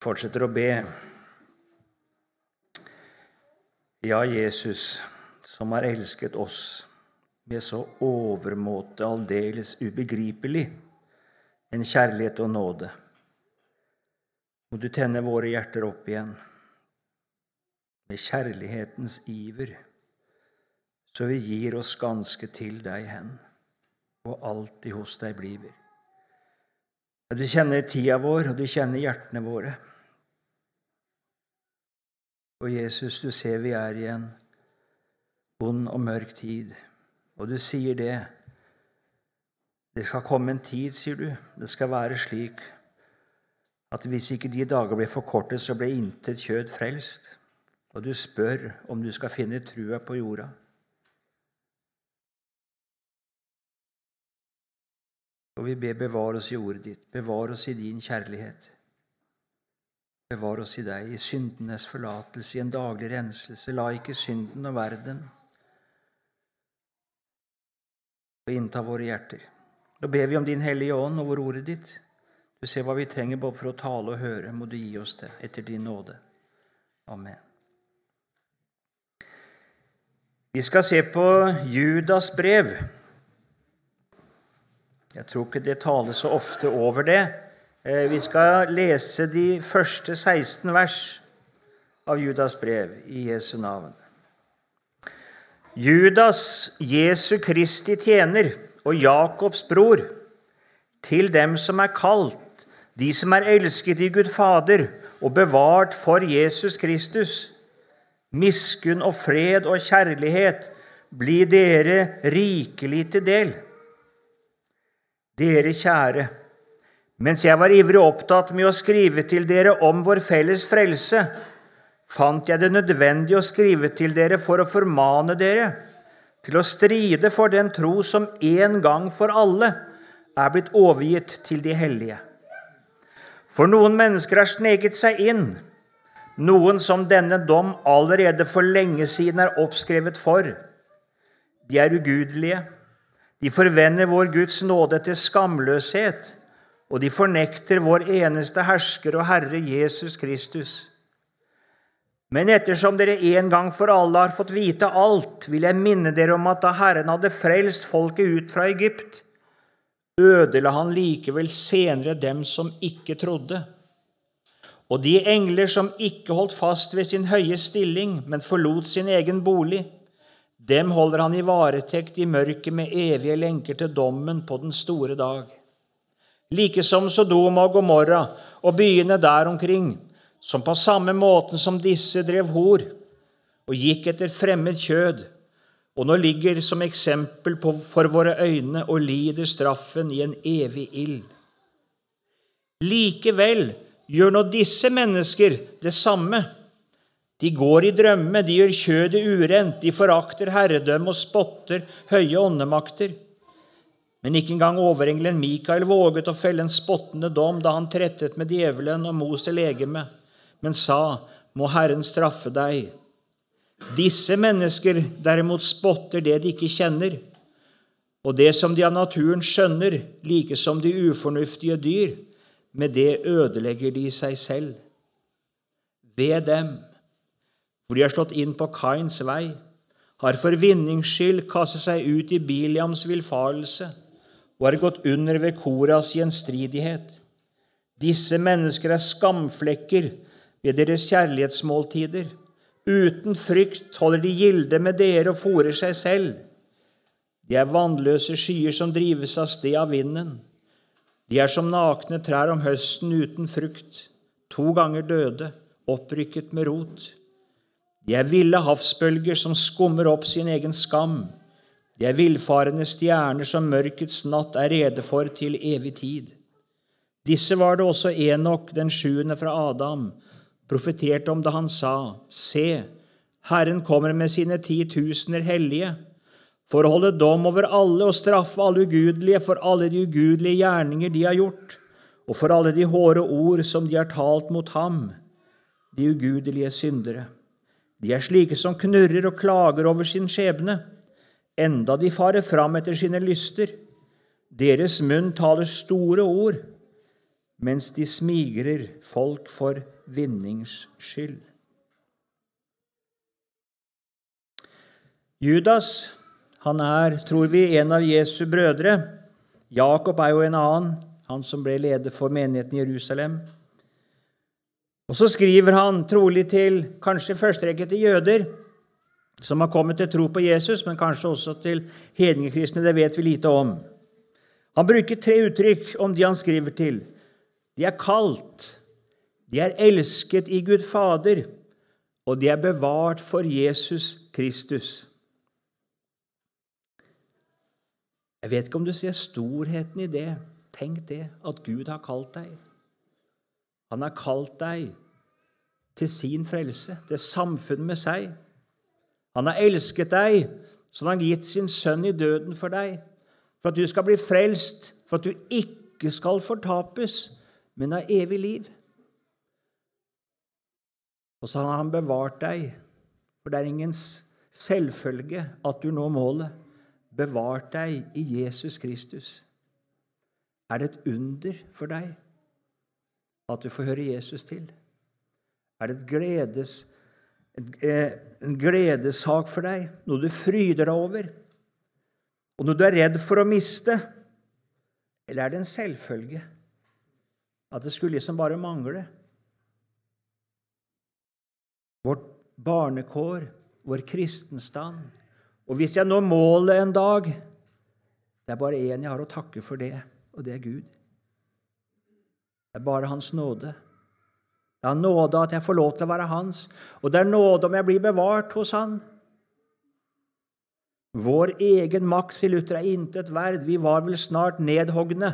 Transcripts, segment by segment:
fortsetter å be. Ja, Jesus, som har elsket oss med så overmåte aldeles ubegripelig en kjærlighet og nåde. Må du tenne våre hjerter opp igjen med kjærlighetens iver, så vi gir oss ganske til deg hen, og alltid hos deg bliver. Du kjenner tida vår, og du kjenner hjertene våre. Og Jesus, du ser vi er i en vond og mørk tid, og du sier det. Det skal komme en tid, sier du. Det skal være slik at hvis ikke de dager blir forkortet, så blir intet kjød frelst. Og du spør om du skal finne trua på jorda. Og vi ber bevare oss i ordet ditt, bevare oss i din kjærlighet. Bevar oss i deg, i syndenes forlatelse, i en daglig renselse. La ikke synden og verden få innta våre hjerter. Nå ber vi om Din Hellige Ånd over ordet ditt. Du ser hva vi trenger både for å tale og høre. Må du gi oss det etter din nåde. Amen. Vi skal se på Judas brev. Jeg tror ikke det tales så ofte over det. Eh, vi skal lese de første 16 vers av Judas brev i Jesu navn. Judas, Jesu Kristi tjener og Jakobs bror, til dem som er kalt, de som er elsket i Gud Fader og bevart for Jesus Kristus. Miskunn og fred og kjærlighet bli dere rikelig til del. Dere kjære, mens jeg var ivrig opptatt med å skrive til dere om vår felles frelse, fant jeg det nødvendig å skrive til dere for å formane dere til å stride for den tro som en gang for alle er blitt overgitt til de hellige. For noen mennesker har sneget seg inn, noen som denne dom allerede for lenge siden er oppskrevet for. De er ugudelige. De forvender vår Guds nåde til skamløshet og de fornekter vår eneste hersker og Herre Jesus Kristus. Men ettersom dere en gang for alle har fått vite alt, vil jeg minne dere om at da Herren hadde frelst folket ut fra Egypt, ødela han likevel senere dem som ikke trodde. Og de engler som ikke holdt fast ved sin høye stilling, men forlot sin egen bolig, dem holder han i varetekt i mørket med evige lenker til dommen på den store dag like som Sodoma og Gomorra og byene der omkring, som på samme måten som disse drev hor og gikk etter fremmed kjød, og nå ligger som eksempel på, for våre øyne og lider straffen i en evig ild. Likevel gjør nå disse mennesker det samme. De går i drømme, de gjør kjødet urent, de forakter herredømme og spotter høye åndemakter. Men ikke engang overengelen Mikael våget å felle en spottende dom da han trettet med djevelen og Mose legeme, men sa, Må Herren straffe deg. Disse mennesker derimot spotter det de ikke kjenner, og det som de av naturen skjønner, like som de ufornuftige dyr, med det ødelegger de seg selv. Ved dem, for de har slått inn på Kains vei, har for vinnings skyld kastet seg ut i Biliams villfarelse og er gått under ved Koras gjenstridighet. Disse mennesker er skamflekker ved deres kjærlighetsmåltider. Uten frykt holder de gilde med dere og fòrer seg selv. De er vannløse skyer som drives av sted av vinden. De er som nakne trær om høsten uten frukt, to ganger døde, opprykket med rot. De er ville havsbølger som skummer opp sin egen skam. De er villfarende stjerner som mørkets natt er rede for til evig tid. Disse var det også Enok, den sjuende fra Adam, profeterte om da han sa, Se, Herren kommer med sine titusener hellige, for å holde dom over alle og straffe alle ugudelige for alle de ugudelige gjerninger de har gjort, og for alle de hårde ord som de har talt mot ham, de ugudelige syndere. De er slike som knurrer og klager over sin skjebne enda de farer fram etter sine lyster. Deres munn taler store ord. mens de smigrer folk for vinnings skyld. Judas han er, tror vi, en av Jesu brødre. Jakob er jo en annen, han som ble leder for menigheten i Jerusalem. Og så skriver han trolig til kanskje rekke til jøder som har kommet til tro på Jesus, men kanskje også til hedningekristne. Det vet vi lite om. Han bruker tre uttrykk om de han skriver til. De er kalt, de er elsket i Gud Fader, og de er bevart for Jesus Kristus. Jeg vet ikke om du ser storheten i det. Tenk det, at Gud har kalt deg. Han har kalt deg til sin frelse, til samfunn med seg. Han har elsket deg, så han har gitt sin sønn i døden for deg, for at du skal bli frelst, for at du ikke skal fortapes, men ha evig liv. Og så har han bevart deg, for det er ingen selvfølge at du når målet. Bevart deg i Jesus Kristus. Er det et under for deg at du får høre Jesus til? Er det et gledes, en gledessak for deg, noe du fryder deg over, og noe du er redd for å miste? Eller er det en selvfølge at det skulle liksom bare mangle? Vårt barnekår, vår kristenstand. Og hvis jeg når målet en dag Det er bare én jeg har å takke for det og det er Gud. Det er bare Hans nåde. Er nåde at jeg får lov til å være Hans, og det er nåde om jeg blir bevart hos Han. Vår egen makt, sier Luther, er intet verd. Vi var vel snart nedhogne.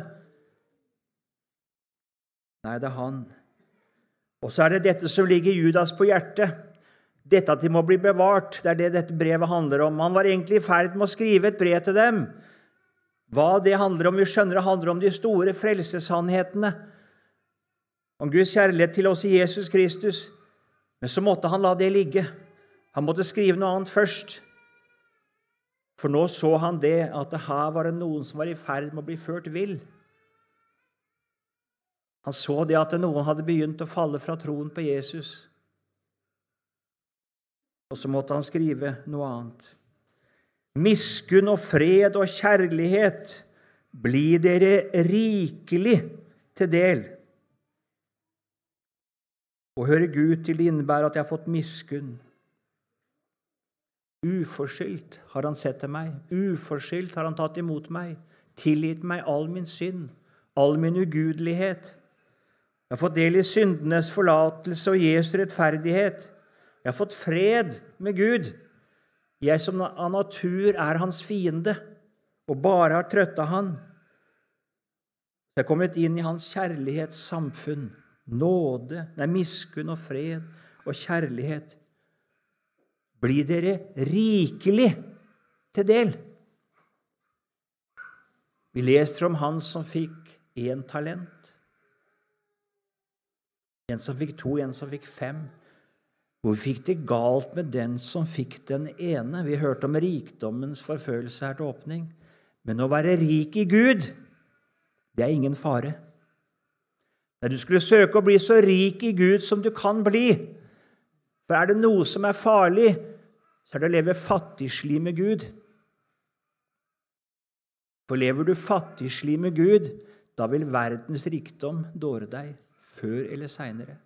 Nei, det er Han. Og så er det dette som ligger Judas på hjertet. Dette at de må bli bevart. Det er det dette brevet handler om. Han var egentlig i ferd med å skrive et brev til dem hva det handler om, vi skjønner det handler om de store frelsessannhetene. Om Guds kjærlighet til oss i Jesus Kristus. Men så måtte han la det ligge. Han måtte skrive noe annet først. For nå så han det at det her var det noen som var i ferd med å bli ført vill. Han så det at noen hadde begynt å falle fra troen på Jesus. Og så måtte han skrive noe annet. Miskunn og fred og kjærlighet blir dere rikelig til del. Å høre Gud til innebærer at jeg har fått miskunn. Uforskyldt har han sett til meg, uforskyldt har han tatt imot meg, tilgitt meg all min synd, all min ugudelighet. Jeg har fått del i syndenes forlatelse og Jesu rettferdighet. Jeg har fått fred med Gud. Jeg som av natur er hans fiende og bare har trøtta han. Jeg er kommet inn i hans kjærlighetssamfunn. Nåde, nei, miskunn og fred og kjærlighet. blir dere rikelig til del. Vi leser om han som fikk én talent. En som fikk to, en som fikk fem. Hvor fikk det galt med den som fikk den ene? Vi hørte om rikdommens forfølelse her til åpning. Men å være rik i Gud, det er ingen fare. Nei, du skulle søke å bli så rik i Gud som du kan bli. For er det noe som er farlig, så er det å leve fattigslig med Gud. For lever du fattigslig med Gud, da vil verdens rikdom dåre deg før eller seinere.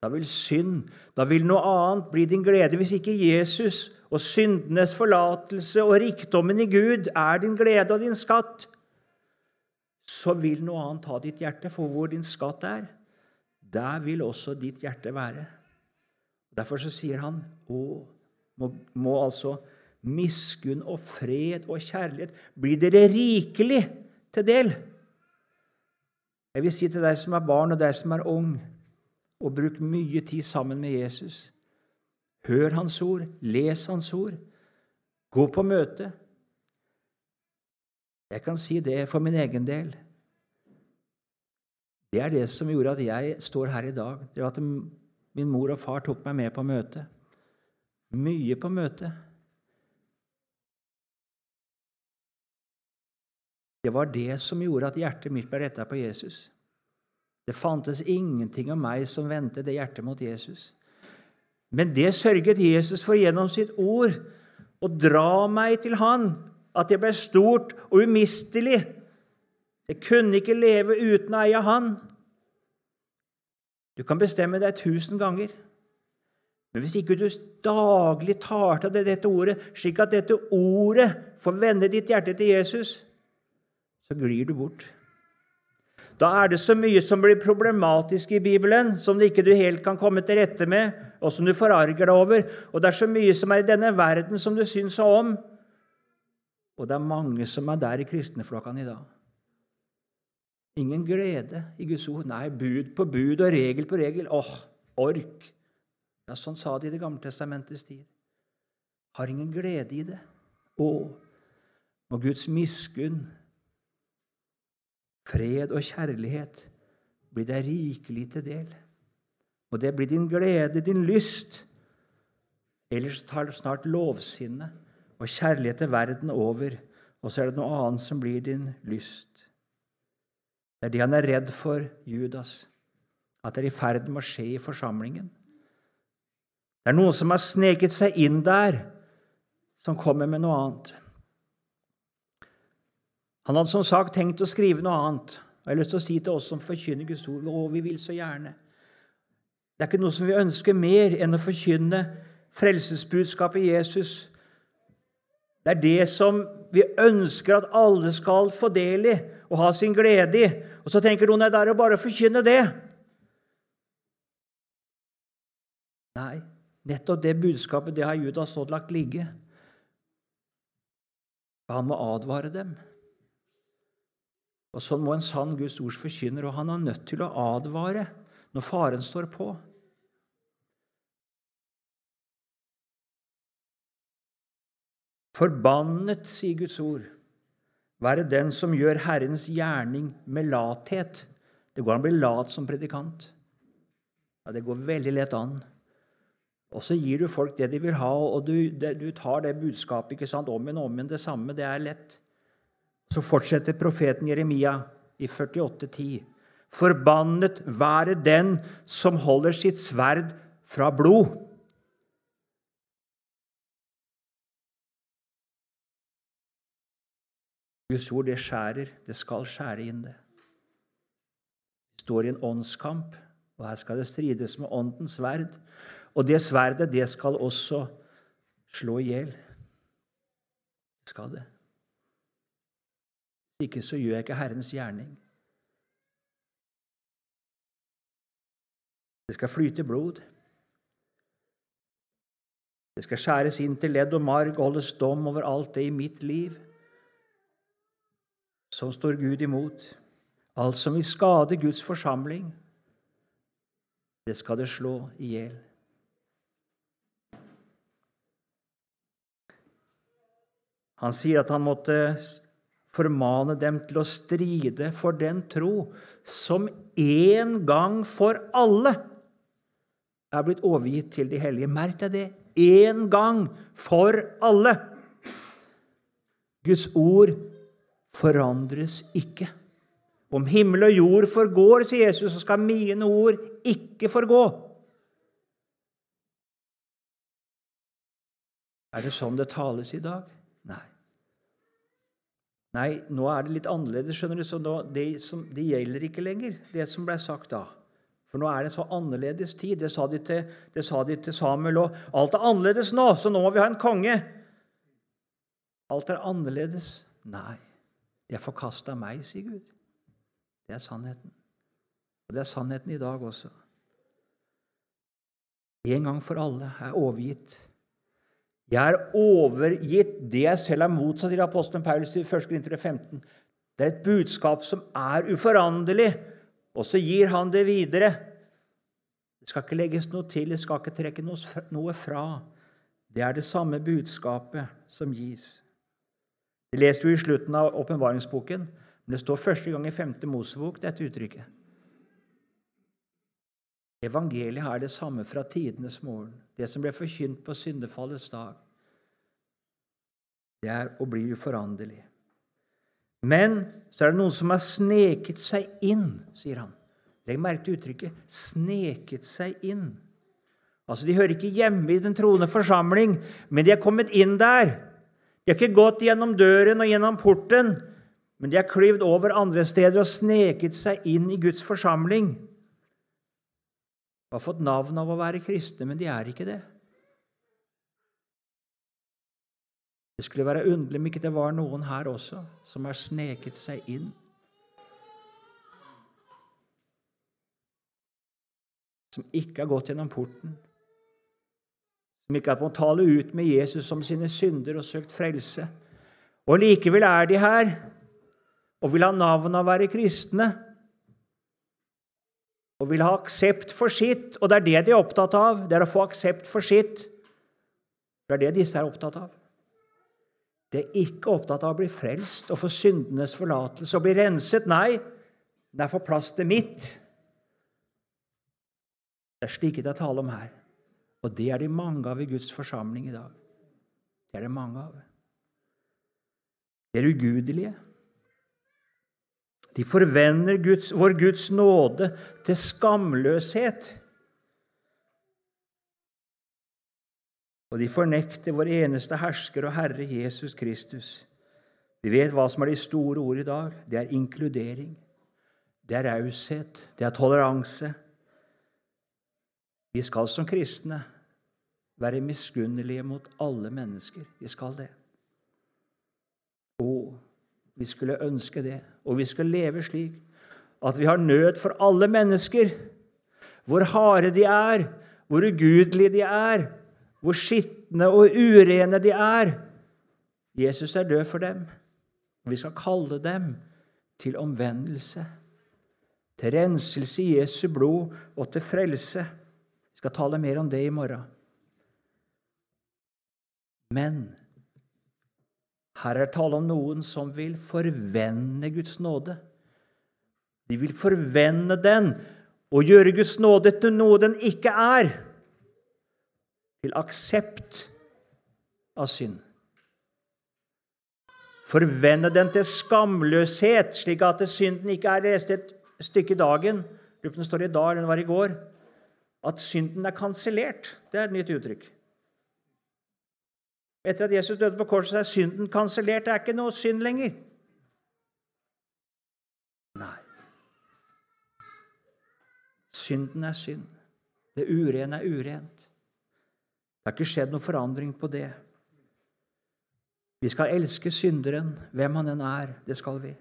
Da vil synd, da vil noe annet bli din glede. Hvis ikke Jesus og syndenes forlatelse og rikdommen i Gud er din glede og din skatt, så vil noe annet ta ditt hjerte, for hvor din skatt er, der vil også ditt hjerte være. Derfor så sier han å, må, må altså miskunn og fred og kjærlighet bli dere rikelig til del. Jeg vil si til deg som er barn, og deg som er ung og bruk mye tid sammen med Jesus. Hør Hans ord, les Hans ord, gå på møte. Jeg kan si det for min egen del. Det er det som gjorde at jeg står her i dag. Det var at min mor og far tok meg med på møte. Mye på møte. Det var det som gjorde at hjertet mitt ble retta på Jesus. Det fantes ingenting om meg som vendte det hjertet mot Jesus. Men det sørget Jesus for gjennom sitt ord, å dra meg til Han, at jeg ble stort og umistelig. Jeg kunne ikke leve uten å eie Han. Du kan bestemme deg tusen ganger. Men hvis ikke du daglig tar til deg dette ordet, slik at dette ordet får vende ditt hjerte til Jesus, så glir du bort. Da er det så mye som blir problematisk i Bibelen, som du ikke helt kan komme til rette med, og som du forarger deg over. Og det er så mye som er i denne verden som du syns om. Og det er mange som er der i kristenflokkene i dag. Ingen glede i Guds ord. Nei, bud på bud og regel på regel. Åh, ork. Ja, Sånn sa de i Det gamle testamentets tid. Har ingen glede i det. Å, må Guds miskunn Fred og kjærlighet blir deg rikelig til del. Og det blir din glede, din lyst. Ellers tar snart lovsinnet og kjærlighet til verden over, og så er det noe annet som blir din lyst. Det er det han er redd for, Judas, at det er i ferd med å skje i forsamlingen. Det er noen som har sneket seg inn der, som kommer med noe annet. Han hadde som sagt tenkt å skrive noe annet. Og Jeg har lyst til å si til oss som forkynner Guds ord Å, vi vil så gjerne. Det er ikke noe som vi ønsker mer enn å forkynne frelsesbudskapet Jesus. Det er det som vi ønsker at alle skal få del i og ha sin glede i. Og så tenker noen at det er bare å forkynne det. Nei, nettopp det budskapet det har Judas fått lagt ligge. Han må advare dem. Og Sånn må en sann Guds ords forkynner, og han er nødt til å advare når faren står på. Forbannet, sier Guds ord, være den som gjør Herrens gjerning med lathet. Det går an å bli lat som predikant. Ja, Det går veldig lett an. Og så gir du folk det de vil ha, og du, det, du tar det budskapet ikke sant, om igjen og om igjen. Det samme, det er lett. Så fortsetter profeten Jeremia i 48,10.: Forbannet være den som holder sitt sverd fra blod. Guds ord, det skjærer. Det skal skjære inn det. Det står i en åndskamp, og her skal det strides med åndens sverd. Og det sverdet, det skal også slå i hjel. Det skal det. Ikke så gjør jeg ikke Herrens gjerning. Det skal flyte blod. Det skal skjæres inn til ledd og marg og holdes dom over alt det i mitt liv som står Gud imot. Alt som vil skade Guds forsamling, det skal det slå i hjel. Han sier at han måtte formane dem til å stride for den tro som en gang for alle er blitt overgitt til de hellige. Merk deg det. En gang for alle. Guds ord forandres ikke. Om himmel og jord forgår, sier Jesus, så skal mine ord ikke forgå. Er det sånn det tales i dag? Nei. Nei, nå er det litt annerledes. skjønner du, så nå, det, som, det, gjelder ikke lenger, det som ble sagt da. For nå er det en så annerledes tid. Det sa de til, det sa de til Samuel òg. Alt er annerledes nå, så nå må vi ha en konge. Alt er annerledes. Nei, de har forkasta meg, sier Gud. Det er sannheten. Og det er sannheten i dag også. En gang for alle er overgitt jeg er overgitt det jeg selv er motsatt, til apostelen Paulus i 1. Korinter 15. Det er et budskap som er uforanderlig, og så gir han det videre. Det skal ikke legges noe til, det skal ikke trekke noe fra. Det er det samme budskapet som gis. Det leste du i slutten av åpenbaringsboken, men det står første gang i 5. Mosebok, dette uttrykket. Evangeliet er det samme fra tidenes morgen, det som ble forkynt på syndefallets dag. Det er å bli uforanderlig. Men så er det noen som har sneket seg inn, sier han. Legg merke til uttrykket 'sneket seg inn'. Altså, De hører ikke hjemme i den troende forsamling, men de er kommet inn der. De har ikke gått gjennom døren og gjennom porten, men de har klyvd over andre steder og sneket seg inn i Guds forsamling. De har fått navn av å være kristne, men de er ikke det. Det skulle være underlig om ikke det var noen her også som har sneket seg inn. Som ikke har gått gjennom porten. Som ikke har tale ut med Jesus om sine synder og søkt frelse. Og likevel er de her og vil ha navn av å være kristne. Og vil ha aksept for sitt. Og det er det de er opptatt av. Det er å få aksept for sitt. Det er det disse er opptatt av. Det er ikke opptatt av å bli frelst og få syndenes forlatelse og bli renset. Nei, det er for plass til mitt. Det er slike det er tale om her. Og det er det mange av i Guds forsamling i dag. Det er det mange av. De er ugudelige. De forvender Guds, vår Guds nåde til skamløshet. Og de fornekter vår eneste hersker og Herre Jesus Kristus. Vi vet hva som er de store ord i dag. Det er inkludering. Det er raushet. Det er toleranse. Vi skal som kristne være miskunnelige mot alle mennesker. Vi skal det. Og vi skulle ønske det, og vi skal leve slik at vi har nød for alle mennesker. Hvor harde de er, hvor ugudelige de er, hvor skitne og urene de er. Jesus er død for dem. Vi skal kalle dem til omvendelse, til renselse i Jesu blod og til frelse. Skal tale mer om det i morgen. Men her er det tale om noen som vil forvende Guds nåde. De vil forvende den og gjøre Guds nåde til noe den ikke er til aksept av synd. Forvende den til skamløshet, slik at synden ikke er reist et stykke i dagen. Den står i dag den var i går. At synden er kansellert. Det er et nytt uttrykk. Etter at Jesus døde på korset, er synden kansellert. Det er ikke noe synd lenger. Nei. Synden er synd. Det urene er urent. Det har ikke skjedd noen forandring på det. Vi skal elske synderen, hvem han enn er. Det skal vi.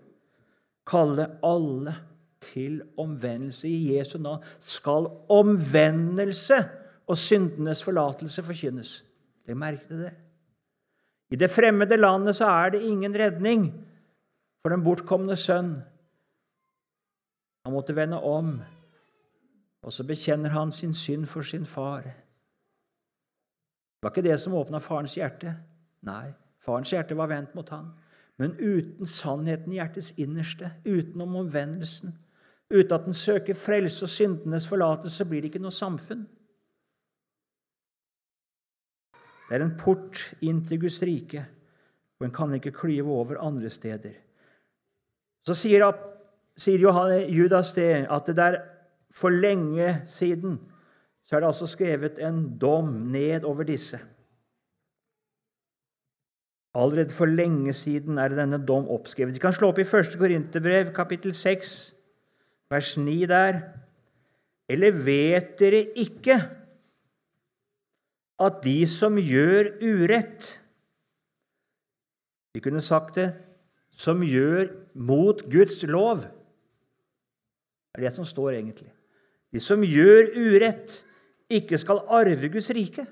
Kalle alle til omvendelse. I Jesu navn skal omvendelse og syndenes forlatelse forkynnes. Legg merke til det. I det fremmede landet så er det ingen redning for den bortkomne sønn. Han måtte vende om, og så bekjenner han sin synd for sin far. Det var ikke det som åpna farens hjerte. Nei, farens hjerte var vendt mot han. Men uten sannheten i hjertets innerste, utenom omvendelsen, uten at den søker frelse og syndenes forlatelse, blir det ikke noe samfunn. Det er en port inn til Guds rike, og en kan ikke klyve over andre steder. Så sier, sier Judas det, at det der for lenge siden så er det altså skrevet en dom ned over disse. Allerede for lenge siden er denne dom oppskrevet. Vi kan slå opp i 1. Korinterbrev, kapittel 6, vers 9 der. Eller vet dere ikke at de som gjør urett Vi kunne sagt det som gjør mot Guds lov. Det er det som står egentlig. De som gjør urett, ikke skal arve Guds rike.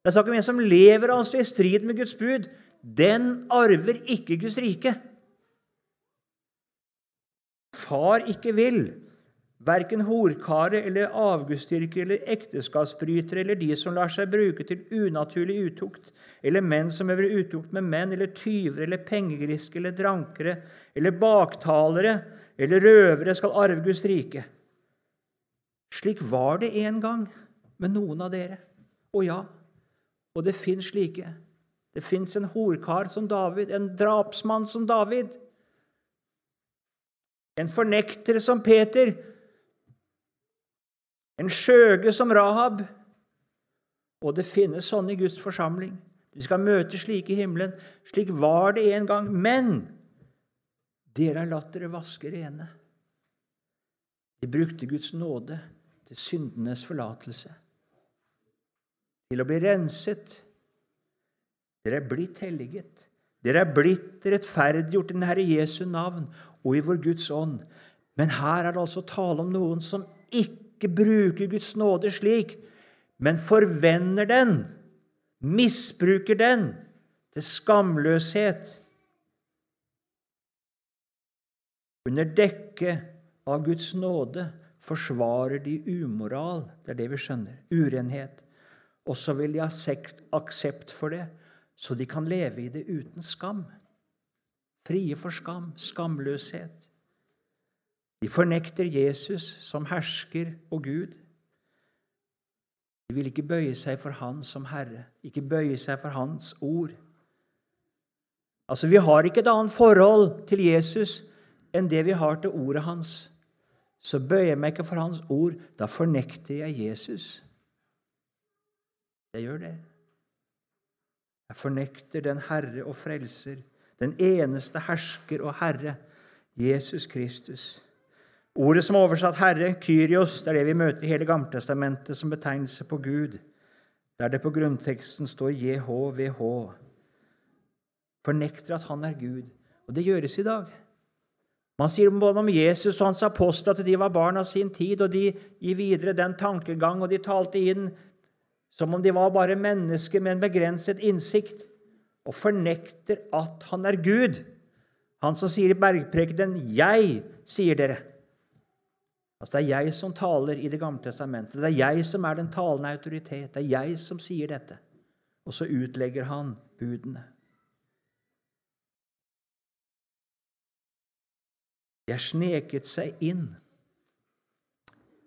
Det er snakk om en som lever altså i strid med Guds bud. Den arver ikke Guds rike. Far ikke vil, verken horkare eller avgudsdyrkere eller ekteskapsbrytere eller de som lar seg bruke til unaturlig utukt, eller menn som øver utukt med menn, eller tyver eller pengegriske eller drankere eller baktalere eller røvere skal arve Guds rike. Slik var det en gang med noen av dere. Og ja, og det fins slike. Det fins en horkar som David, en drapsmann som David. En fornekter som Peter, En skjøge som Rahab. Og det finnes sånne i Guds forsamling. Vi skal møte slike i himmelen. Slik var det en gang. Men dere har latt dere vaske rene. De brukte Guds nåde til syndenes forlatelse, til å bli renset. Dere er blitt helliget. Dere er blitt rettferdiggjort i den Herre Jesu navn og i vår Guds ånd. Men her er det altså tale om noen som ikke bruker Guds nåde slik, men forvender den, misbruker den til skamløshet. Under dekke av Guds nåde forsvarer de umoral. Det er det vi skjønner. Urenhet. Og så vil de ha aksept for det, så de kan leve i det uten skam. Frie for skam, skamløshet. De fornekter Jesus som hersker og Gud. De vil ikke bøye seg for Han som Herre, ikke bøye seg for Hans ord. Altså, Vi har ikke et annet forhold til Jesus enn det vi har til ordet hans. Så bøyer jeg meg ikke for hans ord. Da fornekter jeg Jesus. Jeg gjør det. Jeg fornekter den Herre og Frelser, den eneste hersker og Herre, Jesus Kristus. Ordet som er oversatt Herre, Kyrios, det er det vi møter i hele Gammeltestamentet som betegnelse på Gud, der det på grunnteksten står JHVH. Fornekter at han er Gud. Og det gjøres i dag. Man sier både om Jesus og hans apostler at de var barn av sin tid, og de gir videre den tankegang, og de talte inn som om de var bare mennesker med en begrenset innsikt, og fornekter at han er Gud. Han som sier i bergprekenen 'Jeg', sier dere. Altså Det er jeg som taler i Det gamle testamentet. Det er jeg som er den talende autoritet. Det er jeg som sier dette. Og så utlegger han budene. De har sneket seg inn.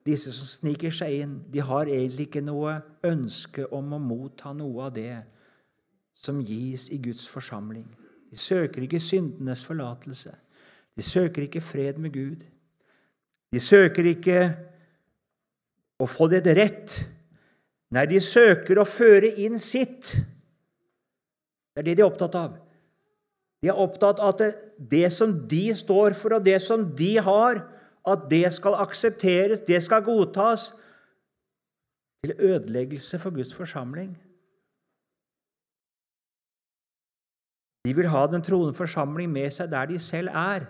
Disse som sniker seg inn, de har egentlig ikke noe ønske om å motta noe av det som gis i Guds forsamling. De søker ikke syndenes forlatelse. De søker ikke fred med Gud. De søker ikke å få det rett. Nei, de søker å føre inn sitt. Det er det de er opptatt av. De er opptatt av at det som de står for, og det som de har, at det skal aksepteres, det skal godtas, til ødeleggelse for Guds forsamling. De vil ha den troende forsamling med seg der de selv er.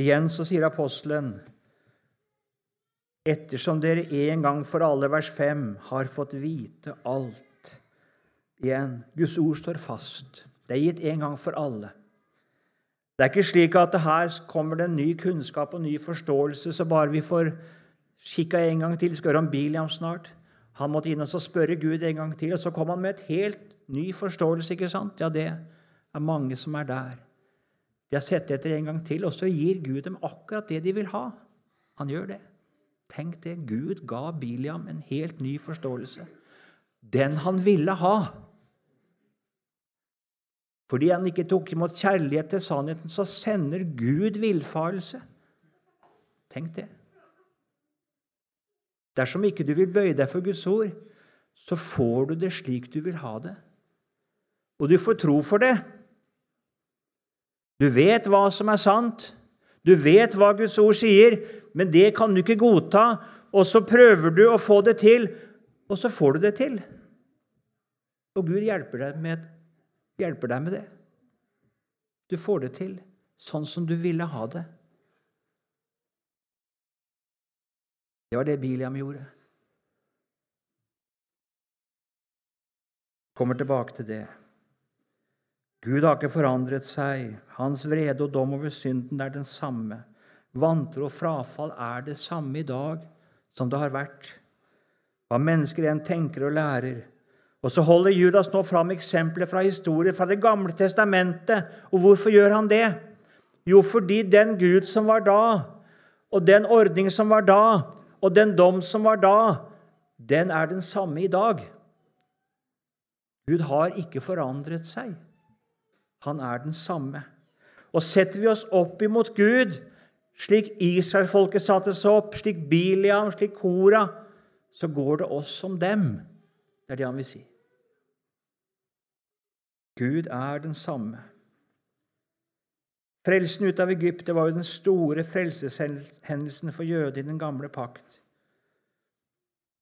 Igjen så sier apostelen ettersom dere en gang for alle, vers 5, har fått vite alt. Igjen, Guds ord står fast. Det er gitt en gang for alle. Det er ikke slik at her kommer det en ny kunnskap og ny forståelse, så bare vi får kikka en gang til. Skal høre om Biliam snart. Han måtte inn og spørre Gud en gang til, og så kom han med et helt ny forståelse. ikke sant? Ja, det er mange som er der. De har sett etter en gang til, og så gir Gud dem akkurat det de vil ha. Han gjør det. Tenk det. Gud ga Biliam en helt ny forståelse. Den han ville ha. Fordi han ikke tok imot kjærlighet til sannheten, så sender Gud villfarelse. Tenk det. Dersom ikke du vil bøye deg for Guds ord, så får du det slik du vil ha det. Og du får tro for det. Du vet hva som er sant. Du vet hva Guds ord sier, men det kan du ikke godta. Og så prøver du å få det til, og så får du det til. Og Gud hjelper deg med, hjelper deg med det. Du får det til sånn som du ville ha det. Det var det Biliam gjorde. Kommer tilbake til det. Gud har ikke forandret seg. Hans vrede og dom over synden er den samme. Vantro og frafall er det samme i dag som det har vært. Hva mennesker enn tenker og lærer. Og så holder Judas nå fram eksempler fra historier fra Det gamle testamentet. Og hvorfor gjør han det? Jo, fordi den Gud som var da, og den ordning som var da, og den dom som var da, den er den samme i dag. Gud har ikke forandret seg. Han er den samme. Og setter vi oss opp imot Gud, slik Israelfolket satte seg opp, slik Biliam, slik Kora, så går det oss som dem. Det er det han vil si. Gud er den samme. Frelsen ut av Egypt var jo den store frelseshendelsen for jødene i den gamle pakt.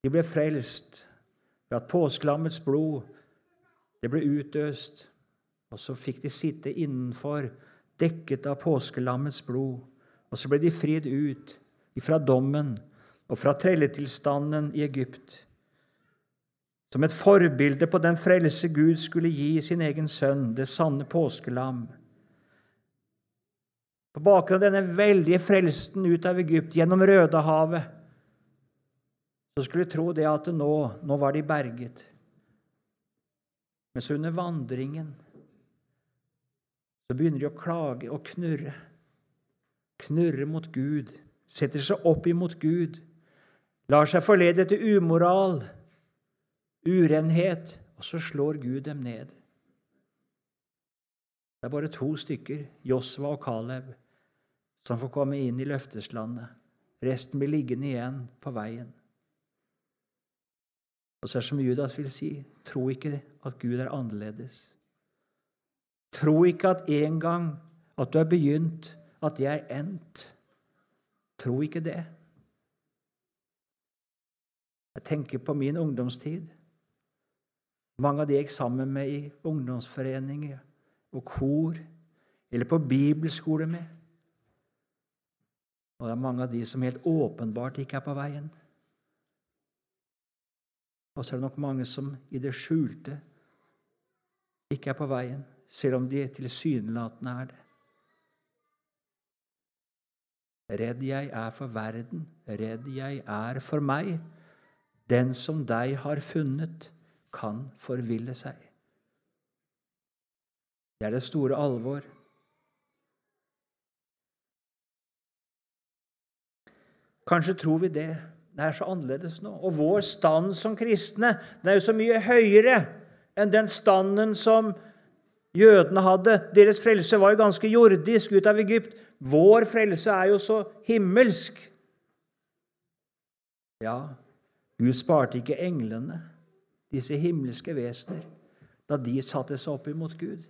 De ble frelst ved at påskelammets blod det ble utøst, og så fikk de sitte innenfor, dekket av påskelammets blod. Og så ble de fridd ut ifra dommen og fra trelletilstanden i Egypt. Som et forbilde på den frelse Gud skulle gi sin egen sønn, det sanne påskelam. På bakgrunn av denne veldige frelsen ut av Egypt gjennom Rødehavet, så skulle du tro det at nå, nå var de berget. Men så under vandringen så begynner de å klage og knurre. Knurre mot Gud, setter seg opp imot Gud, lar seg forlede til umoral, urenhet, og så slår Gud dem ned. Det er bare to stykker, Josva og Kalev, som får komme inn i løfteslandet. Resten blir liggende igjen på veien. Og så er det som Judas vil si, tro ikke at Gud er annerledes. Tro ikke at en gang at du har begynt, at det er endt. Tro ikke det. Jeg tenker på min ungdomstid. Mange av de jeg gikk sammen med i ungdomsforeninger og kor, eller på bibelskole med. Og det er mange av de som helt åpenbart ikke er på veien. Og så er det nok mange som i det skjulte ikke er på veien, selv om de tilsynelatende er det. Redd jeg er for verden, redd jeg er for meg. Den som deg har funnet, kan forville seg. Det er det store alvor. Kanskje tror vi det. Det er så annerledes nå. Og vår stand som kristne den er jo så mye høyere enn den standen som jødene hadde. Deres frelse var jo ganske jordisk ut av Egypt. Vår frelse er jo så himmelsk. Ja, Gud sparte ikke englene, disse himmelske vesener, da de satte seg opp imot Gud.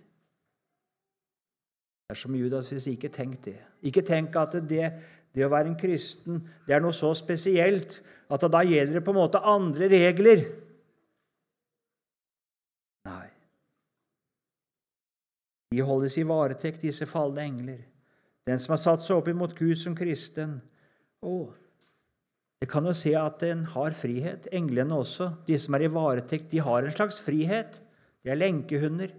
Det er som Judas hvis ikke tenk det. Ikke tenk at det, det å være en kristen det er noe så spesielt at da gjelder det på en måte andre regler. Nei. De holdes i varetekt, disse falne engler. Den som har satt seg opp imot Gud som kristen. Å, det kan jo se at en har frihet. Englene også. De som er i varetekt, de har en slags frihet. De er lenkehunder.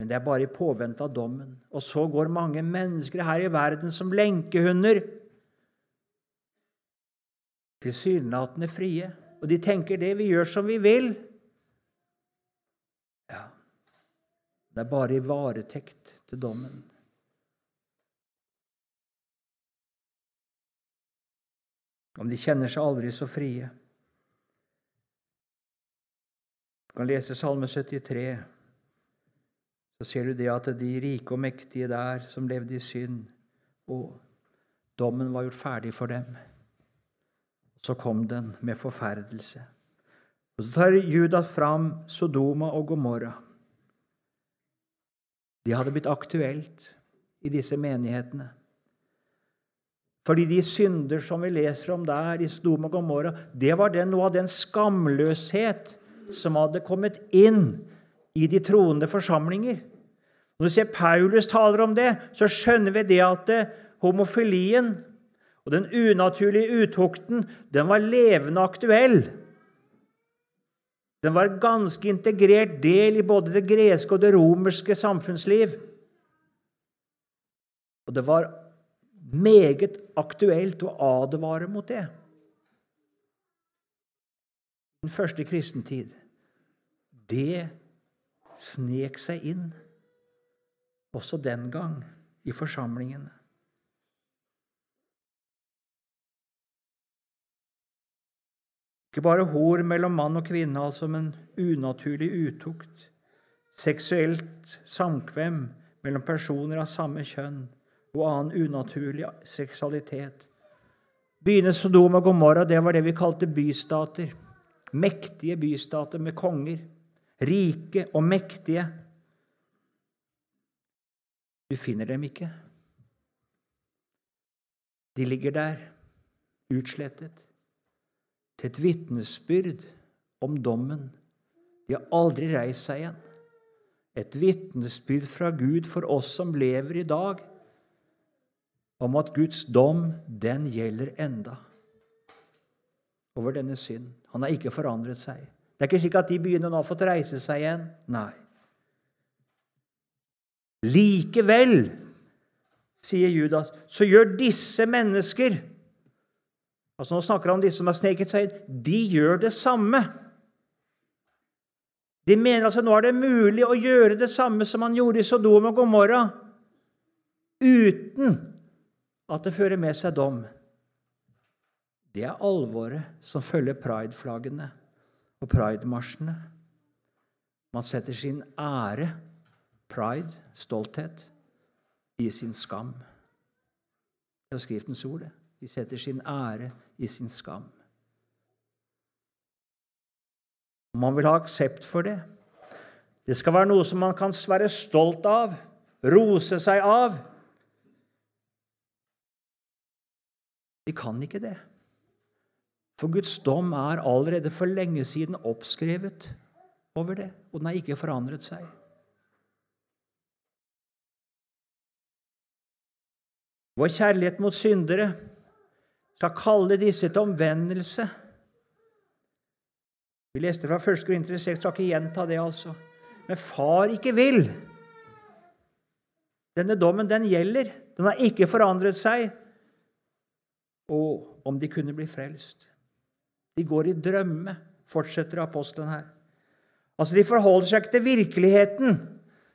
Men det er bare i påvente av dommen. Og så går mange mennesker her i verden som lenkehunder. Tilsynelatende frie. Og de tenker det. Vi gjør som vi vil. Ja, det er bare i varetekt til dommen. Om de kjenner seg aldri så frie. Du kan lese Salme 73 så ser du det at de rike og mektige der som levde i synd og dommen var gjort ferdig for dem. Så kom den med forferdelse. Og Så tar Judas fram Sodoma og Gomorra. De hadde blitt aktuelt i disse menighetene. Fordi de synder som vi leser om der i Sodoma og Gomorra, det var den, noe av den skamløshet som hadde kommet inn i de troende forsamlinger. Når du ser Paulus taler om det, så skjønner vi det at eh, homofilien og den unaturlige utukten den var levende aktuell. Den var ganske integrert del i både det greske og det romerske samfunnsliv. Og det var meget aktuelt å advare mot det. Den første kristentid. Det snek seg inn også den gang i forsamlingene. Ikke bare hor mellom mann og kvinne, altså, men unaturlig utukt, seksuelt samkvem mellom personer av samme kjønn og annen unaturlig seksualitet. Byene Sodom og Gomorra det var det vi kalte bystater. Mektige bystater med konger. Rike og mektige. Du finner dem ikke. De ligger der, utslettet, til et vitnesbyrd om dommen. De har aldri reist seg igjen. Et vitnesbyrd fra Gud for oss som lever i dag, om at Guds dom, den gjelder enda over denne synd. Han har ikke forandret seg. Det er ikke slik at de begynner nå å få reise seg igjen. Nei. Likevel, sier Judas, så gjør disse mennesker altså Nå snakker han om de som har sneket seg inn. De gjør det samme. De mener altså nå er det mulig å gjøre det samme som han gjorde i Sodom og Gomorra, uten at det fører med seg dom. Det er alvoret som følger prideflaggene og pridemarsjene. Man setter sin ære pride, stolthet, i sin skam. Det er jo Skriftens ord. det. De setter sin ære i sin skam. Man vil ha aksept for det. Det skal være noe som man kan være stolt av, rose seg av. Vi kan ikke det. For Guds dom er allerede for lenge siden oppskrevet over det, og den har ikke forandret seg. Vår kjærlighet mot syndere skal kalle disse til omvendelse. Vi leste fra 1. Korinter 6, skal ikke gjenta det, altså. Men far ikke vil. Denne dommen, den gjelder. Den har ikke forandret seg. Og om de kunne bli frelst. De går i drømme, fortsetter apostelen her. Altså, De forholder seg ikke til virkeligheten.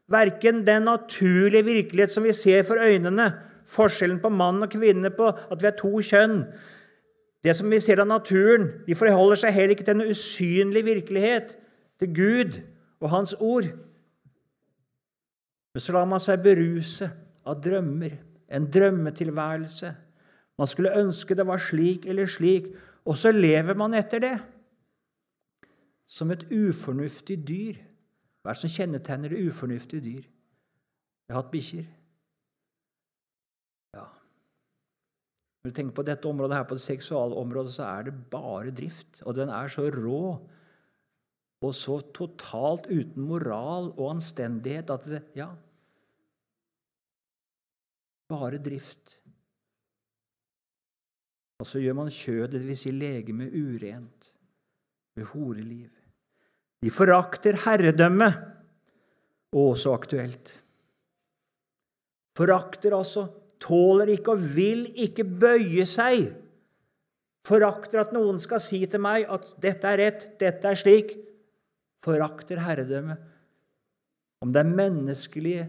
Verken den naturlige virkelighet som vi ser for øynene, forskjellen på mann og kvinne, på at vi er to kjønn. Det som vi ser av naturen, de forholder seg heller ikke til en usynlig virkelighet, til Gud og Hans ord. Men så lar man seg beruse av drømmer, en drømmetilværelse. Man skulle ønske det var slik eller slik, og så lever man etter det. Som et ufornuftig dyr. Hva er det som kjennetegner det ufornuftige dyr? Jeg har hatt bikkjer. Når du tenker på dette området her, på det seksualområdet, så er det bare drift. Og den er så rå og så totalt uten moral og anstendighet at det Ja. Bare drift. Og så gjør man kjødet, dvs. Si legemet, urent med horeliv. De forakter herredømme. Å, så aktuelt. Forakter altså tåler ikke og vil ikke bøye seg. Forakter at noen skal si til meg at 'dette er rett, dette er slik'. Forakter herredømmet. Om det er menneskelige,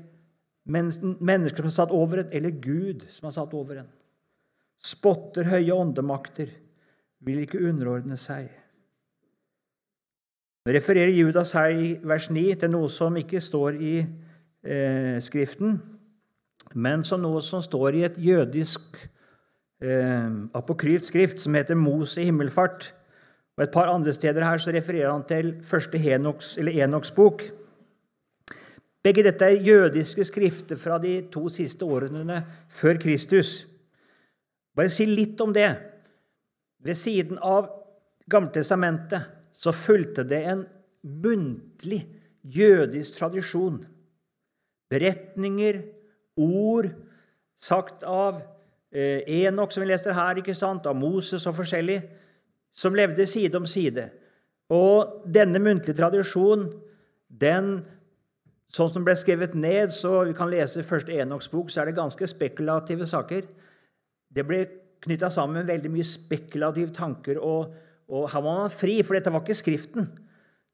mennesker som har satt over en, eller Gud som har satt over en. Spotter høye åndemakter, vil ikke underordne seg. Nå refererer Judas her i vers 9 til noe som ikke står i eh, Skriften, men som noe som står i et jødisk eh, apokryft skrift som heter Mos i himmelfart. Og Et par andre steder her så refererer han til første Henoks, Enoks bok. Begge dette er jødiske skrifter fra de to siste århundrene før Kristus. Bare si litt om det. Ved siden av Gamletestamentet så fulgte det en muntlig jødisk tradisjon. Beretninger, ord sagt av eh, Enok, som vi leser her, ikke sant, av Moses og forskjellig, som levde side om side. Og denne muntlige tradisjonen, den Sånn som ble skrevet ned, så vi kan lese første Enoks bok, så er det ganske spekulative saker. Det ble knytta sammen med veldig mye spekulative tanker, og, og, her var man fri, for dette var ikke Skriften.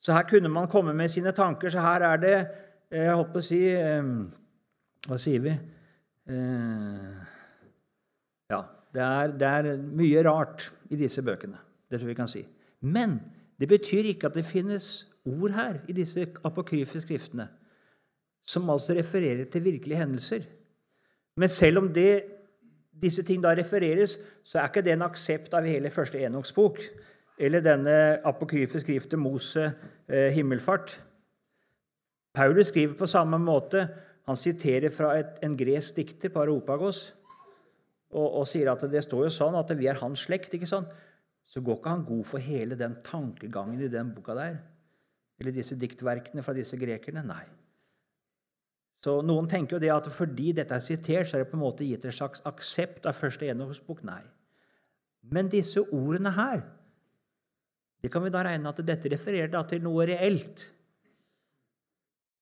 Så her kunne man komme med sine tanker. Så her er det eh, jeg på å si eh, Hva sier vi? Eh, ja, det er, det er, mye rart i disse bøkene. Det tror vi kan si. Men det betyr ikke at det finnes ord her i disse apokryfe skriftene. som altså refererer til virkelige hendelser. Men selv om det, disse ting da refereres, så er ikke det en aksept av hele første Enoks bok eller denne apokryfe skriftet Mose eh, himmelfart. Paulus skriver på samme måte. Han siterer fra et, en gresk dikter, Paropagos, og, og, sier at det står jo sånn at vi er hans slekt. ikke sånn? Så går ikke han god for hele den tankegangen i den boka der. Eller disse diktverkene fra disse grekerne. Nei. Så Noen tenker jo det at fordi dette er sitert, så er det på en måte gitt en slags aksept av første gjennomsbok. Nei. Men disse ordene her det kan vi da regne at dette refererer til noe reelt.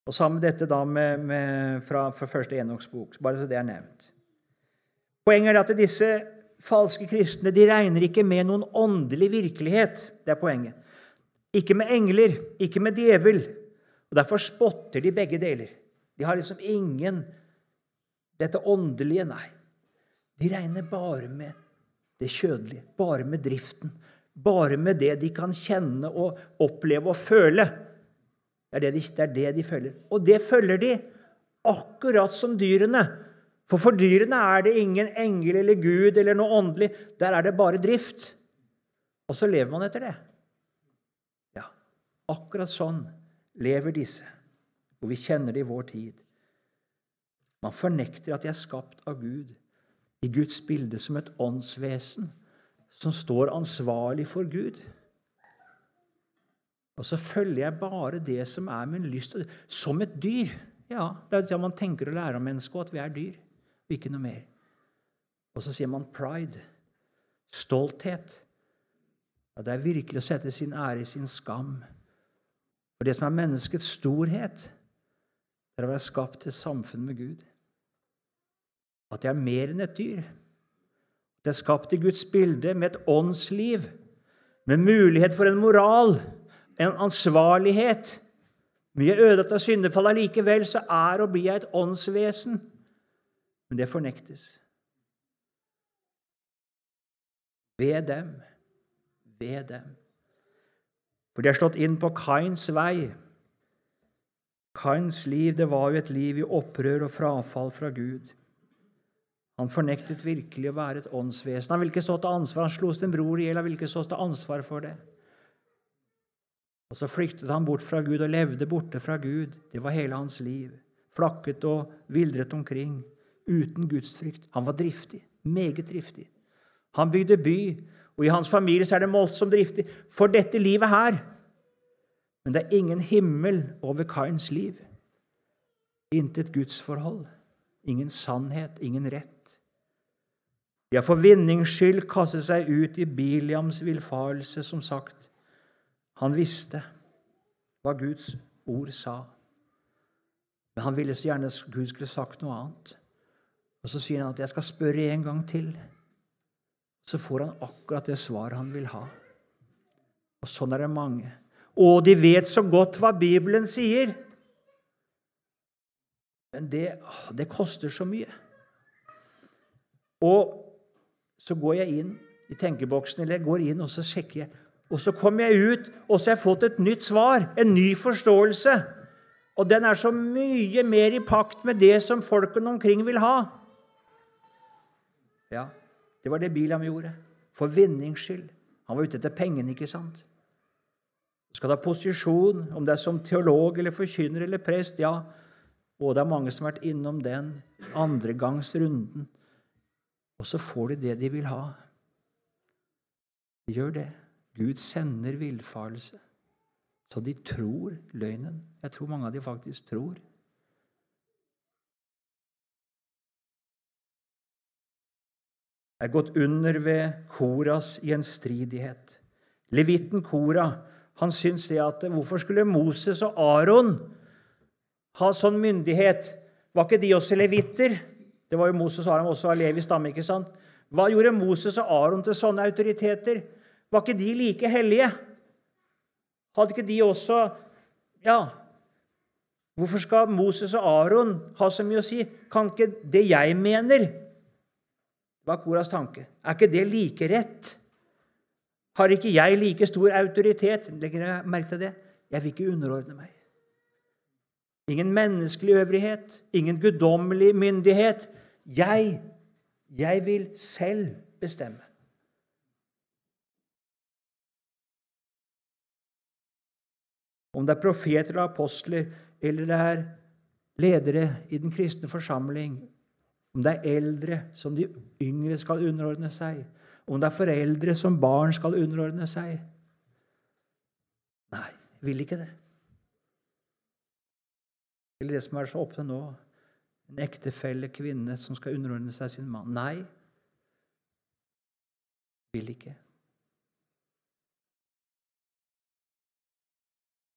Og sammen med dette da med, med fra, fra første Enoks bok, bare så det er nevnt. Poenget er at disse falske kristne de regner ikke med noen åndelig virkelighet. Det er poenget. Ikke med engler, ikke med djevel. Og Derfor spotter de begge deler. De har liksom ingen dette åndelige, nei. De regner bare med det kjødelige, bare med driften, bare med det de kan kjenne og oppleve og føle. Det er det de, det er det de følger. Og det følger de akkurat som dyrene. For for dyrene er det ingen engel eller Gud eller noe åndelig. Der er det bare drift. Og så lever man etter det. Ja, akkurat sånn lever disse, og vi kjenner det i vår tid. Man fornekter at de er skapt av Gud, i Guds bilde som et åndsvesen som står ansvarlig for Gud. Og så følger jeg bare det som er min lyst. Som et dyr. Ja, Det er det man tenker å lære om mennesket, at vi er dyr, og ikke noe mer. Og så sier man pride. Stolthet. Ja, det er virkelig å sette sin ære i sin skam. For det som er menneskets storhet, er å være skapt til samfunn med Gud. At jeg er mer enn et dyr. Det er skapt i Guds bilde med et åndsliv, med mulighet for en moral, en ansvarlighet. Vi er ødelagt av syndefall. Allikevel så er og blir jeg et åndsvesen. Men det fornektes. Ved dem, ved dem. For de har slått inn på Kains vei. Kains liv det var jo et liv i opprør og frafall fra Gud. Han fornektet virkelig å være et åndsvesen. Han ville ikke stå til ansvar. Han slo sin bror i hjel. Han ville ikke stå til ansvar for det. Og Så flyktet han bort fra Gud og levde borte fra Gud. Det var hele hans liv. Flakket og vildret omkring uten gudsfrykt. Han var driftig. Meget driftig. Han bygde by, og i hans familie så er det målt som driftig for dette livet her. Men det er ingen himmel over Kains liv. Intet gudsforhold. Ingen sannhet, ingen rett. De har for vinnings skyld kastet seg ut i Biliams villfarelse, som sagt. Han visste hva Guds ord sa, men han ville så gjerne at Gud skulle sagt noe annet. Og Så sier han at 'jeg skal spørre en gang til'. Så får han akkurat det svaret han vil ha. Og sånn er det mange. Og de vet så godt hva Bibelen sier. Men det, det koster så mye. Og så går jeg inn i tenkeboksen, eller jeg går inn og så sjekker jeg. Og så kommer jeg ut, og så har jeg fått et nytt svar, en ny forståelse. Og den er så mye mer i pakt med det som folkene omkring vil ha. Ja, det var det Bilam gjorde. For vinnings skyld. Han var ute etter pengene, ikke sant? Skal du ha posisjon, om det er som teolog eller forkynner eller prest, ja. Og det er mange som har vært innom den andregangsrunden. Og så får de det de vil ha. De gjør det. Gud sender villfarelse. Så de tror løgnen. Jeg tror mange av de faktisk tror. er gått under ved Koras gjenstridighet. Levitten Kora han syns det at hvorfor skulle Moses og Aron ha sånn myndighet? Var ikke de også levitter? Det var jo Moses og Aron også av Levi stamme. ikke sant? Hva gjorde Moses og Aron til sånne autoriteter? Var ikke de like hellige? Hadde ikke de også Ja, hvorfor skal Moses og Aron ha så mye å si? Kan ikke det jeg mener Det var Koras tanke. Er ikke det like rett? Har ikke jeg like stor autoritet? Legger jeg merke til det? Jeg vil ikke underordne meg. ingen menneskelig øvrighet, ingen guddommelig myndighet. Jeg, jeg vil selv bestemme. Om det er profeter eller apostler, eller det er ledere i den kristne forsamling, om det er eldre som de yngre skal underordne seg, om det er foreldre som barn skal underordne seg Nei, vil ikke det. Eller det som er så oppe nå en ektefelle, kvinne, som skal underordne seg sin mann. Nei, vil ikke.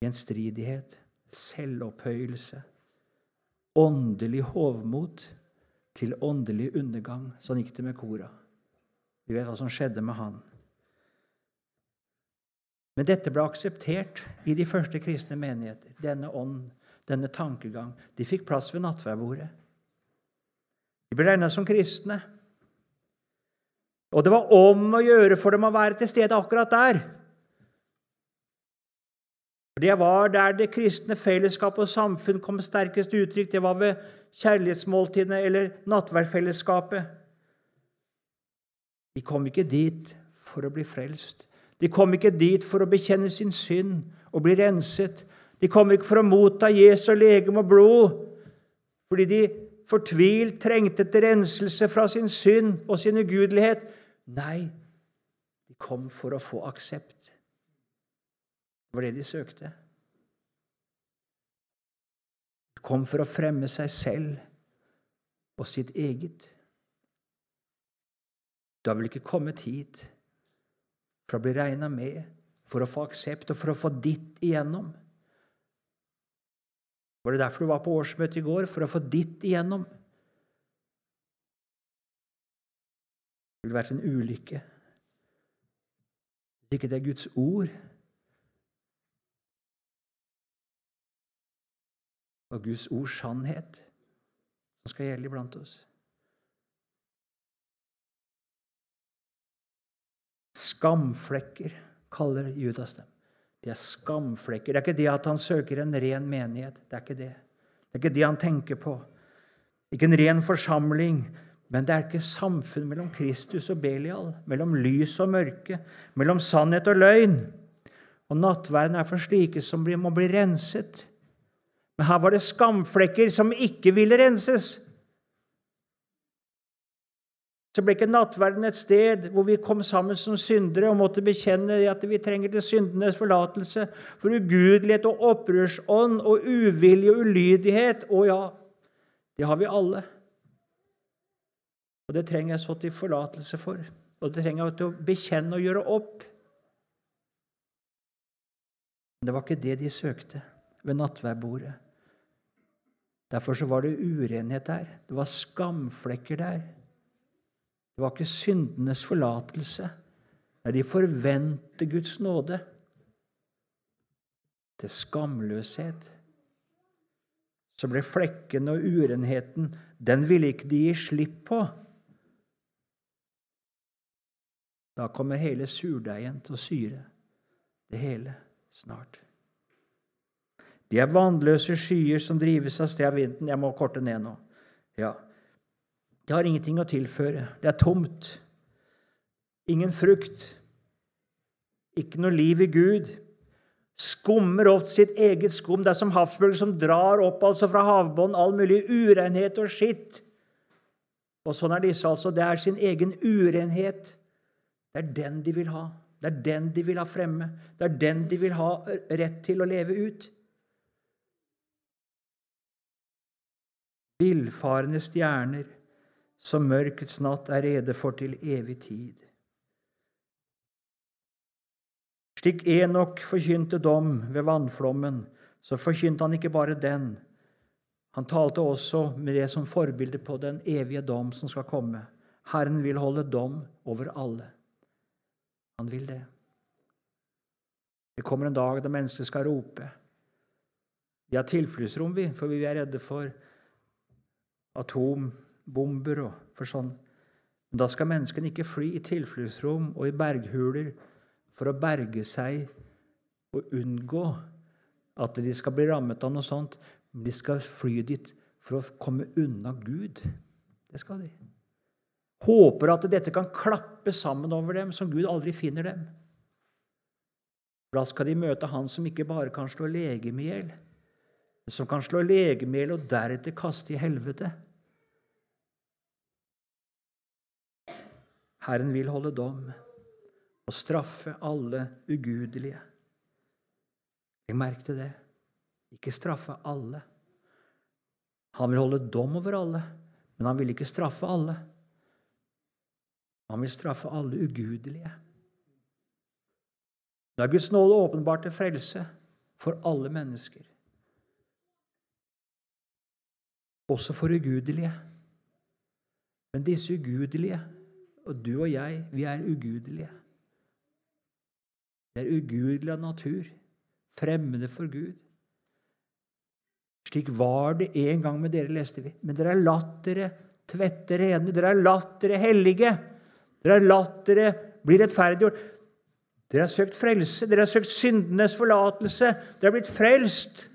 Gjenstridighet, selvopphøyelse, åndelig hovmot til åndelig undergang. Sånn gikk det med Kora. Vi vet hva som skjedde med han. Men dette ble akseptert i de første kristne menigheter. Denne ånd, denne tankegang. De fikk plass ved nattverdbordet. De ble regna som kristne. Og det var om å gjøre for dem å være til stede akkurat der. Det var der det kristne fellesskap og samfunn kom sterkest uttrykk. Det var ved kjærlighetsmåltidene eller nattverdfellesskapet. De kom ikke dit for å bli frelst. De kom ikke dit for å bekjenne sin synd og bli renset. De kom ikke for å motta Jesu legeme og blod, fordi de fortvilt trengte etter renselse fra sin synd og sin ugudelighet. Nei, de kom for å få aksept. Det var det de søkte. De kom for å fremme seg selv og sitt eget. Du har vel ikke kommet hit for å bli regna med, for å få aksept og for å få ditt igjennom? Var det derfor du var på årsmøtet i går? For å få ditt igjennom? Det ville vært en ulykke hvis ikke det er Guds ord og Guds ords sannhet som skal gjelde iblant oss. Skamflekker kaller Judas dem. De er skamflekker. Det er ikke det at han søker en ren menighet. Det er ikke det. Det er ikke det han tenker på. Ikke en ren forsamling. Men det er ikke samfunn mellom Kristus og Belial, mellom lys og mørke, mellom sannhet og løgn. Og nattverden er for slike som må bli renset. Men her var det skamflekker som ikke ville renses så ble ikke nattverden et sted hvor vi kom sammen som syndere og måtte bekjenne at vi trenger til syndenes forlatelse. For ugudelighet og opprørsånd og uvilje og ulydighet Å ja, det har vi alle. Og det trenger jeg så til forlatelse for. Og det trenger jeg til å bekjenne og gjøre opp. Men det var ikke det de søkte ved nattverdbordet. Derfor så var det urenhet der. Det var skamflekker der. Det var ikke syndenes forlatelse. Nei, de forventer Guds nåde til skamløshet. Så ble flekken og urenheten Den ville ikke de gi slipp på. Da kommer hele surdeigen til å syre det hele snart. De er vannløse skyer som drives av sted av vinden. Jeg må korte ned nå. Ja, det har ingenting å tilføre. Det er tomt. Ingen frukt. Ikke noe liv i Gud. Skummer opp sitt eget skum. Det er som havsbølger som drar opp altså fra havbunnen all mulig urenhet og skitt. Og sånn er disse, altså. Det er sin egen urenhet. Det er den de vil ha. Det er den de vil ha fremme. Det er den de vil ha rett til å leve ut. Villfarende stjerner som mørkets natt er rede for til evig tid. Slik Enok forkynte dom ved vannflommen, så forkynte han ikke bare den. Han talte også med det som forbilde på den evige dom som skal komme. Herren vil holde dom over alle. Han vil det. Det kommer en dag da mennesket skal rope. Vi har tilfluktsrom, vi, for vi er redde for atom bomber og for sånn. Men da skal menneskene ikke fly i tilfluktsrom og i berghuler for å berge seg og unngå at de skal bli rammet av noe sånt. De skal fly dit for å komme unna Gud. Det skal de. Håper at dette kan klappe sammen over dem, som Gud aldri finner dem. Da skal de møte Han som ikke bare kan slå legeme i hjel, som kan slå legemel og deretter kaste i helvete. Herren vil holde dom og straffe alle ugudelige. Legg merke til det. Ikke straffe alle. Han vil holde dom over alle, men han vil ikke straffe alle. Han vil straffe alle ugudelige. Da er Guds nåde åpenbart til frelse for alle mennesker. Også for ugudelige. Men disse ugudelige, og du og jeg, vi er ugudelige. Vi er ugudelige av natur, fremmede for Gud. Slik var det en gang med dere, leste vi. Men dere har latt dere tvette rene. Dere har latt dere hellige. Dere har latt dere bli rettferdiggjort. Dere har søkt frelse. Dere har søkt syndenes forlatelse. Dere har blitt frelst.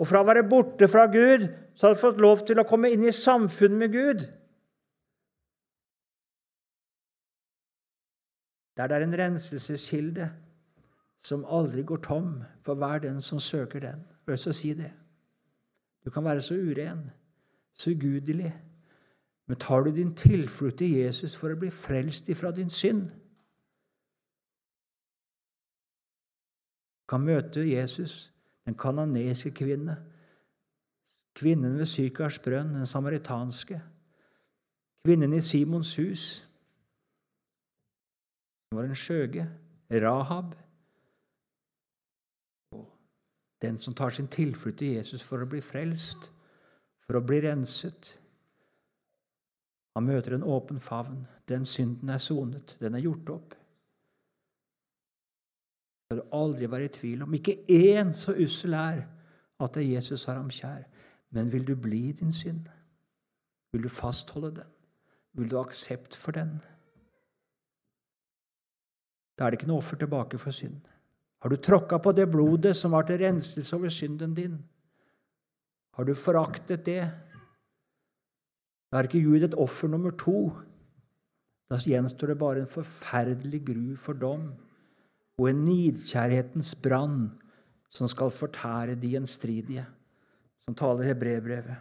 Og fra å være borte fra Gud så har dere fått lov til å komme inn i samfunn med Gud. Der det er en renselseskilde som aldri går tom for hver den som søker den. Jeg så si det. Du kan være så uren, så ugudelig, men tar du din tilflukt til Jesus for å bli frelst ifra din synd Du kan møte Jesus, den kanadiske kvinne, kvinnen ved Sykars brønn, den samaritanske, kvinnen i Simons hus, som var en skjøge, Rahab, og den som tar sin tilflukt til Jesus for å bli frelst, for å bli renset. Han møter en åpen favn. Den synden er sonet. Den er gjort opp. Det skal du aldri være i tvil om. Ikke én så ussel er at det er Jesus har ham kjær. Men vil du bli din synd? Vil du fastholde den? Vil du ha aksept for den? Da er det ikke noe offer tilbake for synd. Har du tråkka på det blodet som var til renselse over synden din? Har du foraktet det? Da er ikke Gud et offer nummer to. Da gjenstår det bare en forferdelig gru for dom og en nidkjærhetens brann som skal fortære de gjenstridige, som taler hebreerbrevet.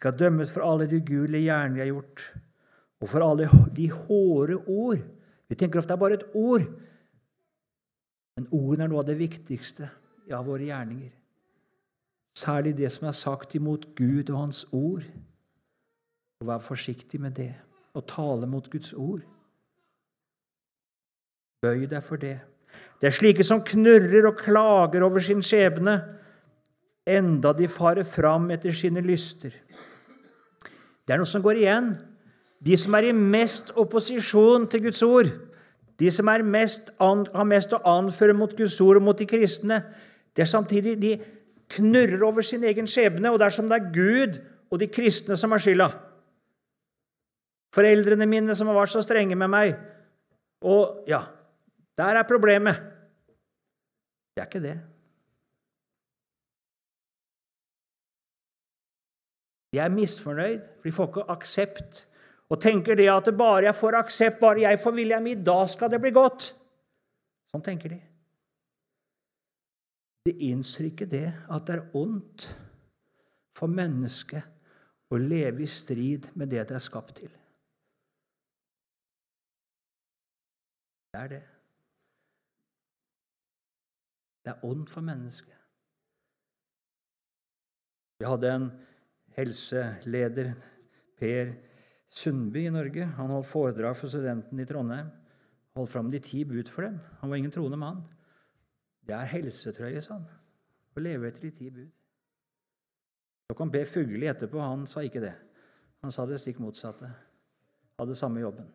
Skal dømmes for alle de ugudelige gjerninger vi har gjort, og for alle de hårde ord. Vi tenker ofte det er bare et ord, men ordene er noe av det viktigste av våre gjerninger. Særlig det som er sagt imot Gud og Hans ord. Og vær forsiktig med det, og tale mot Guds ord. Bøy deg for det. Det er slike som knurrer og klager over sin skjebne, enda de farer fram etter sine lyster. Det er noe som går igjen. De som er i mest opposisjon til Guds ord, de som mest har mest å anføre mot Guds ord og mot de kristne, det er samtidig de knurrer over sin egen skjebne, og det er som det er Gud og de kristne som har skylda. Foreldrene mine som har vært så strenge med meg. Og ja, der er problemet. Det er ikke det. De er misfornøyd, for de får ikke aksept. Og tenker det at bare jeg får aksept, bare jeg får vilja mi, da skal det bli godt. Sånn tenker de. De innser ikke det at det er ondt for mennesket å leve i strid med det det er skapt til. Det er det. Det er ondt for mennesket. Vi hadde en helseleder, Per Sundby i Norge. Han holdt foredrag for studentene i Trondheim. Holdt fram de ti bud for dem. Han var ingen troende mann. Det er helsetrøye, sa han. Å leve etter de ti bud. Så kom Per Fugli etterpå. Han sa ikke det. Han sa det stikk motsatte. Hadde samme jobben.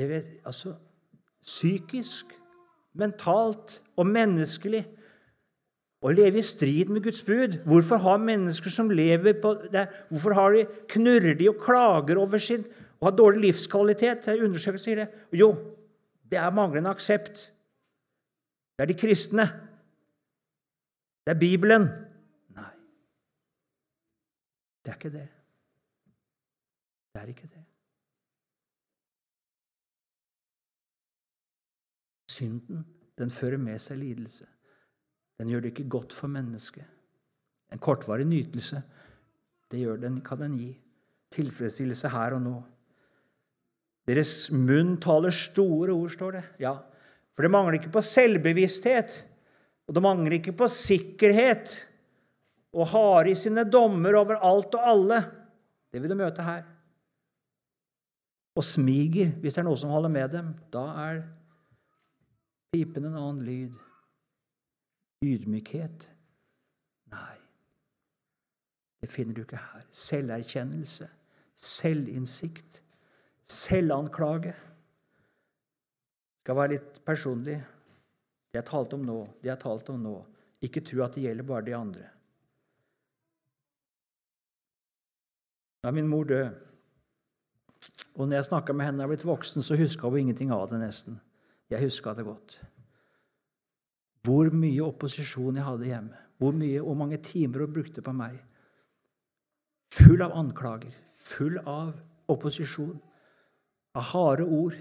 Det vet, altså Psykisk, mentalt og menneskelig å leve i strid med Guds bud. Hvorfor har mennesker som lever på det, hvorfor har de, knurrer de og klager over sin og har dårlig livskvalitet? Undersøkelser sier det. Jo, det er manglende aksept Det er de kristne. Det er Bibelen. Nei. Det er ikke det. Det er ikke det. Synden, den fører med seg lidelse. Den gjør det ikke godt for mennesket. En kortvarig nytelse, det den, kan den gi. Tilfredsstillelse her og nå. Deres munn taler store ord, står det. Ja, for det mangler ikke på selvbevissthet, og det mangler ikke på sikkerhet og harde i sine dommer over alt og alle. Det vil du møte her. Og smiger, hvis det er noe som holder med dem. Da er pipen en annen lyd. Ydmykhet? Nei, det finner du ikke her. Selverkjennelse, selvinnsikt, selvanklage. Skal være litt personlig. Det jeg talte om nå, det jeg talte om nå. Ikke tro at det gjelder bare de andre. Da min mor død, og når jeg snakka med henne da jeg blitt voksen, så huska hun ingenting av det, nesten. Jeg huska det godt. Hvor mye opposisjon jeg hadde hjemme. Hvor, mye, hvor mange timer hun brukte på meg. Full av anklager, full av opposisjon, av harde ord.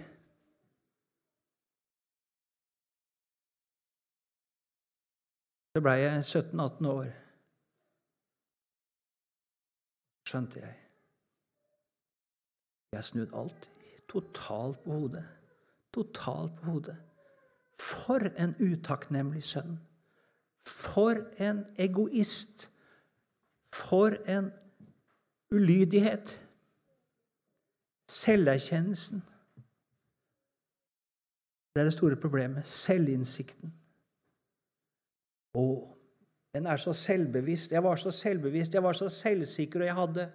Så blei jeg 17-18 år. Skjønte jeg. Jeg har snudd alt totalt på hodet. Totalt på hodet. For en utakknemlig sønn. For en egoist. For en ulydighet. Selverkjennelsen. Det er det store problemet. Selvinnsikten. Å, den er så selvbevisst. Jeg var så selvbevisst, jeg var så selvsikker, og jeg hadde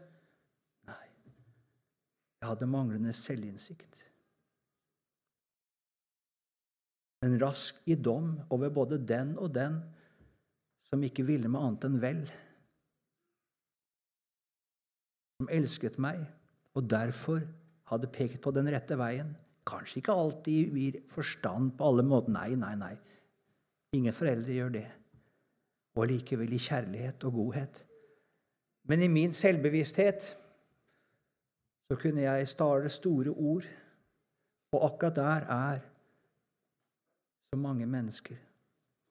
Nei. Jeg hadde manglende selvinnsikt. Men rask i dom over både den og den som ikke ville meg annet enn vel. Som elsket meg, og derfor hadde pekt på den rette veien. Kanskje ikke alltid gir forstand på alle måter. Nei, nei, nei. Ingen foreldre gjør det og likevel i kjærlighet og godhet. Men i min selvbevissthet så kunne jeg stale store ord, og akkurat der er så mange mennesker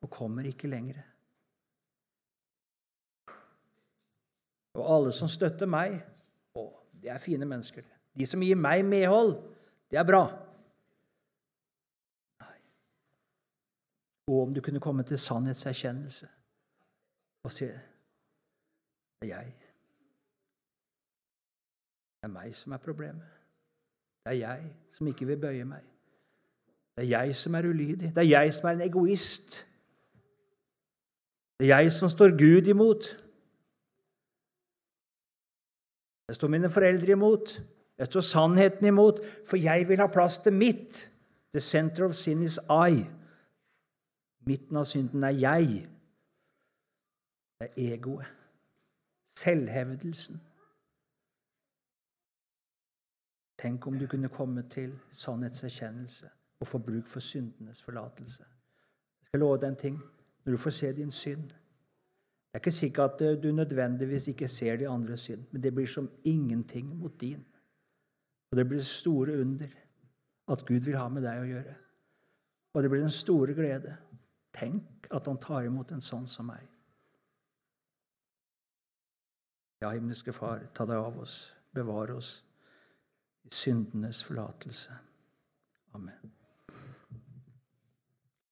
og kommer ikke lenger. Og alle som støtter meg, å, det er fine mennesker. De som gir meg medhold, det er bra. Nei. Og om du kunne komme til sannhetserkjennelse og se det er jeg. Det er meg som er problemet. Det er jeg som ikke vil bøye meg. Det er jeg som er ulydig. Det er jeg som er en egoist. Det er jeg som står Gud imot. Jeg står mine foreldre imot. Jeg står sannheten imot, for jeg vil ha plass til mitt. The center of sin is I. Midten av synden er jeg Det er egoet. Selvhevdelsen. Tenk om du kunne komme til sannhetserkjennelse og få bruk for syndenes forlatelse. Jeg skal love deg en ting når du får se din synd. Det er ikke sikkert at du nødvendigvis ikke ser de andres synd, men det blir som ingenting mot din. Og det blir store under at Gud vil ha med deg å gjøre. Og det blir en store glede. Tenk at han tar imot en sånn som meg. Ja, himmelske Far, ta deg av oss, bevare oss i syndenes forlatelse. Amen.